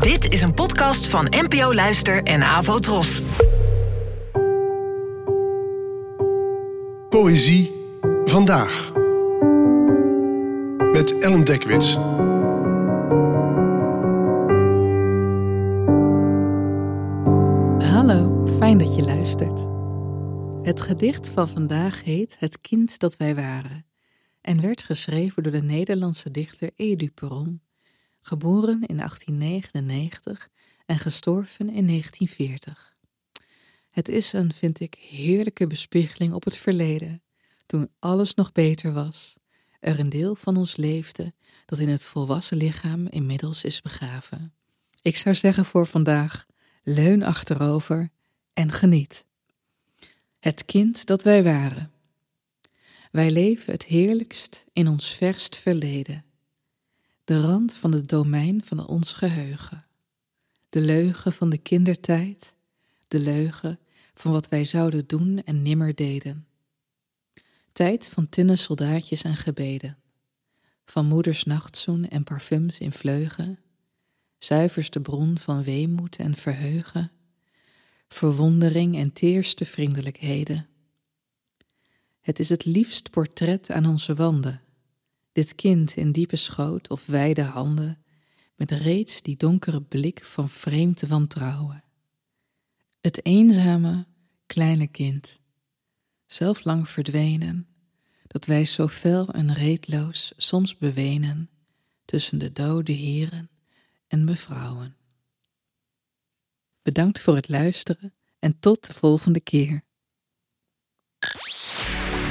Dit is een podcast van NPO Luister en Avo Tros. Poëzie vandaag. Met Ellen Dekwits. Hallo, fijn dat je luistert. Het gedicht van vandaag heet Het kind dat wij waren en werd geschreven door de Nederlandse dichter Edu Peron, geboren in 1899 en gestorven in 1940. Het is een, vind ik, heerlijke bespiegeling op het verleden, toen alles nog beter was, er een deel van ons leefde dat in het volwassen lichaam inmiddels is begraven. Ik zou zeggen voor vandaag, leun achterover en geniet. Het kind dat wij waren. Wij leven het heerlijkst in ons verst verleden. De rand van het domein van ons geheugen. De leugen van de kindertijd. De leugen van wat wij zouden doen en nimmer deden. Tijd van tinnen soldaatjes en gebeden. Van moeders nachtzoen en parfums in vleugen. Zuiverste bron van weemoed en verheugen. Verwondering en teerste vriendelijkheden het is het liefst portret aan onze wanden. Dit kind in diepe schoot of wijde handen, met reeds die donkere blik van vreemd wantrouwen. Het eenzame, kleine kind, zelf lang verdwenen, dat wij zo fel en reedloos soms bewenen tussen de dode heren en mevrouwen. Bedankt voor het luisteren en tot de volgende keer.